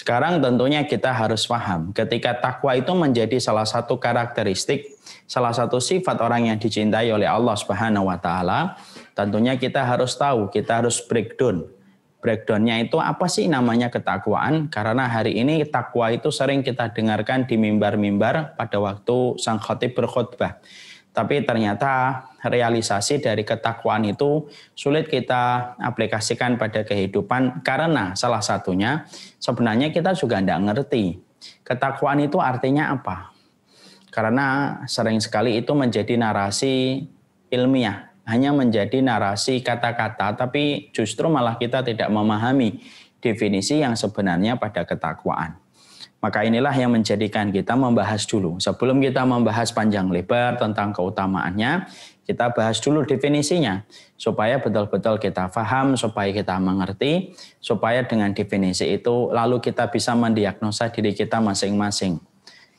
Sekarang tentunya kita harus paham ketika takwa itu menjadi salah satu karakteristik, salah satu sifat orang yang dicintai oleh Allah Subhanahu wa taala, tentunya kita harus tahu, kita harus breakdown. Breakdownnya itu apa sih namanya ketakwaan? Karena hari ini takwa itu sering kita dengarkan di mimbar-mimbar pada waktu sang khatib berkhutbah. Tapi ternyata realisasi dari ketakwaan itu sulit kita aplikasikan pada kehidupan karena salah satunya sebenarnya kita juga tidak ngerti ketakwaan itu artinya apa. Karena sering sekali itu menjadi narasi ilmiah, hanya menjadi narasi kata-kata, tapi justru malah kita tidak memahami definisi yang sebenarnya pada ketakwaan. Maka inilah yang menjadikan kita membahas dulu. Sebelum kita membahas panjang lebar tentang keutamaannya, kita bahas dulu definisinya. Supaya betul-betul kita paham, supaya kita mengerti, supaya dengan definisi itu lalu kita bisa mendiagnosa diri kita masing-masing.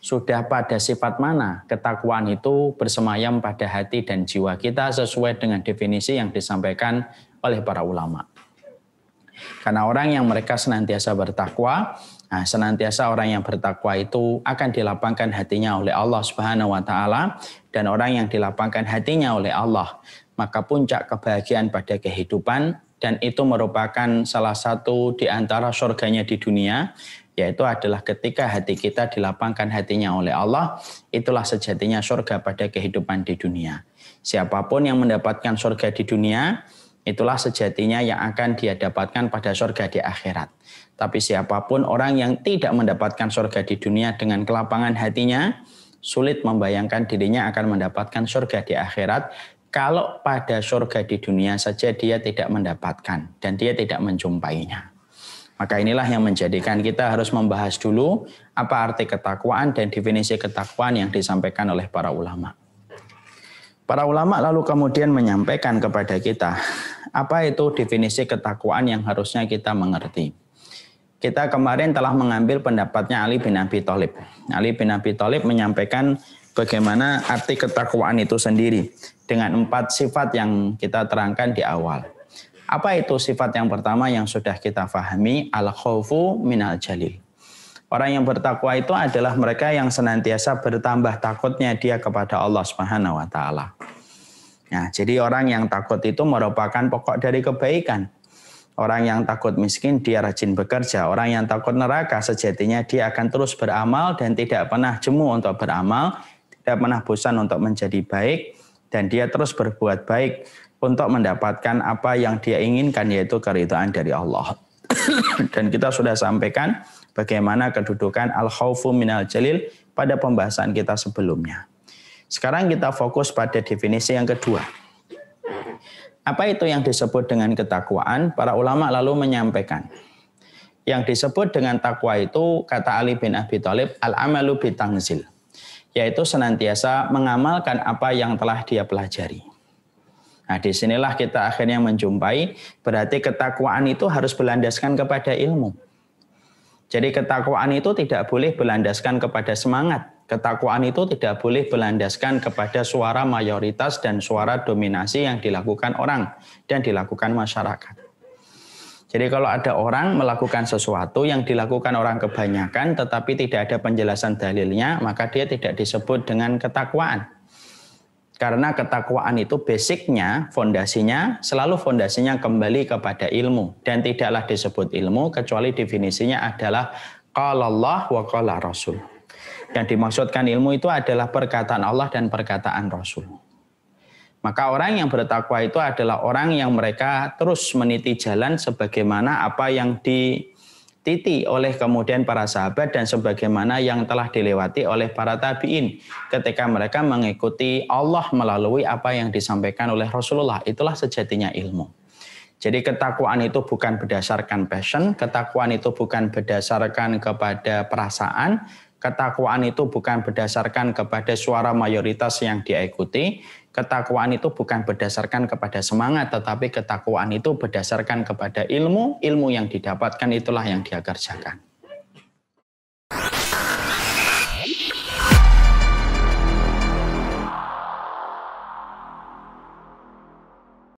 Sudah pada sifat mana ketakwaan itu bersemayam pada hati dan jiwa kita sesuai dengan definisi yang disampaikan oleh para ulama. Karena orang yang mereka senantiasa bertakwa, Nah, senantiasa orang yang bertakwa itu akan dilapangkan hatinya oleh Allah Subhanahu wa taala dan orang yang dilapangkan hatinya oleh Allah, maka puncak kebahagiaan pada kehidupan dan itu merupakan salah satu di antara surganya di dunia yaitu adalah ketika hati kita dilapangkan hatinya oleh Allah, itulah sejatinya surga pada kehidupan di dunia. Siapa pun yang mendapatkan surga di dunia, itulah sejatinya yang akan dia dapatkan pada surga di akhirat. Tapi siapa pun orang yang tidak mendapatkan surga di dunia dengan kelapangan hatinya, sulit membayangkan dirinya akan mendapatkan surga di akhirat kalau pada surga di dunia saja dia tidak mendapatkan dan dia tidak menjumpainya. Maka inilah yang menjadikan kita harus membahas dulu apa arti ketakwaan dan definisi ketakwaan yang disampaikan oleh para ulama. Para ulama lalu kemudian menyampaikan kepada kita apa itu definisi ketakwaan yang harusnya kita mengerti. Kita kemarin telah mengambil pendapatnya Ali bin Abi Thalib. Ali bin Abi Thalib menyampaikan bagaimana arti ketakwaan itu sendiri dengan empat sifat yang kita terangkan di awal. Apa itu sifat yang pertama yang sudah kita fahami? Al-khawfu minal jalil. Orang yang bertakwa itu adalah mereka yang senantiasa bertambah takutnya dia kepada Allah Subhanahu wa taala. Nah, jadi orang yang takut itu merupakan pokok dari kebaikan. Orang yang takut miskin, dia rajin bekerja. Orang yang takut neraka, sejatinya dia akan terus beramal dan tidak pernah jemu untuk beramal, tidak pernah bosan untuk menjadi baik, dan dia terus berbuat baik untuk mendapatkan apa yang dia inginkan, yaitu keridhaan dari Allah. dan kita sudah sampaikan bagaimana kedudukan al-khawfu minal jalil pada pembahasan kita sebelumnya. Sekarang kita fokus pada definisi yang kedua, apa itu yang disebut dengan ketakwaan? Para ulama lalu menyampaikan. Yang disebut dengan takwa itu, kata Ali bin Abi Thalib, al-amalu bitangzil. Yaitu senantiasa mengamalkan apa yang telah dia pelajari. Nah, di sinilah kita akhirnya menjumpai, berarti ketakwaan itu harus berlandaskan kepada ilmu. Jadi ketakwaan itu tidak boleh berlandaskan kepada semangat. Ketakwaan itu tidak boleh berlandaskan kepada suara mayoritas dan suara dominasi yang dilakukan orang dan dilakukan masyarakat. Jadi kalau ada orang melakukan sesuatu yang dilakukan orang kebanyakan tetapi tidak ada penjelasan dalilnya, maka dia tidak disebut dengan ketakwaan. Karena ketakwaan itu basicnya, fondasinya, selalu fondasinya kembali kepada ilmu. Dan tidaklah disebut ilmu, kecuali definisinya adalah qala Allah wa qala Rasul. Yang dimaksudkan ilmu itu adalah perkataan Allah dan perkataan Rasul. Maka orang yang bertakwa itu adalah orang yang mereka terus meniti jalan sebagaimana apa yang di titi oleh kemudian para sahabat dan sebagaimana yang telah dilewati oleh para tabiin ketika mereka mengikuti Allah melalui apa yang disampaikan oleh Rasulullah itulah sejatinya ilmu. Jadi ketakwaan itu bukan berdasarkan passion, ketakwaan itu bukan berdasarkan kepada perasaan, ketakwaan itu bukan berdasarkan kepada suara mayoritas yang diikuti, Ketakwaan itu bukan berdasarkan kepada semangat, tetapi ketakwaan itu berdasarkan kepada ilmu, ilmu yang didapatkan itulah yang dia kerjakan.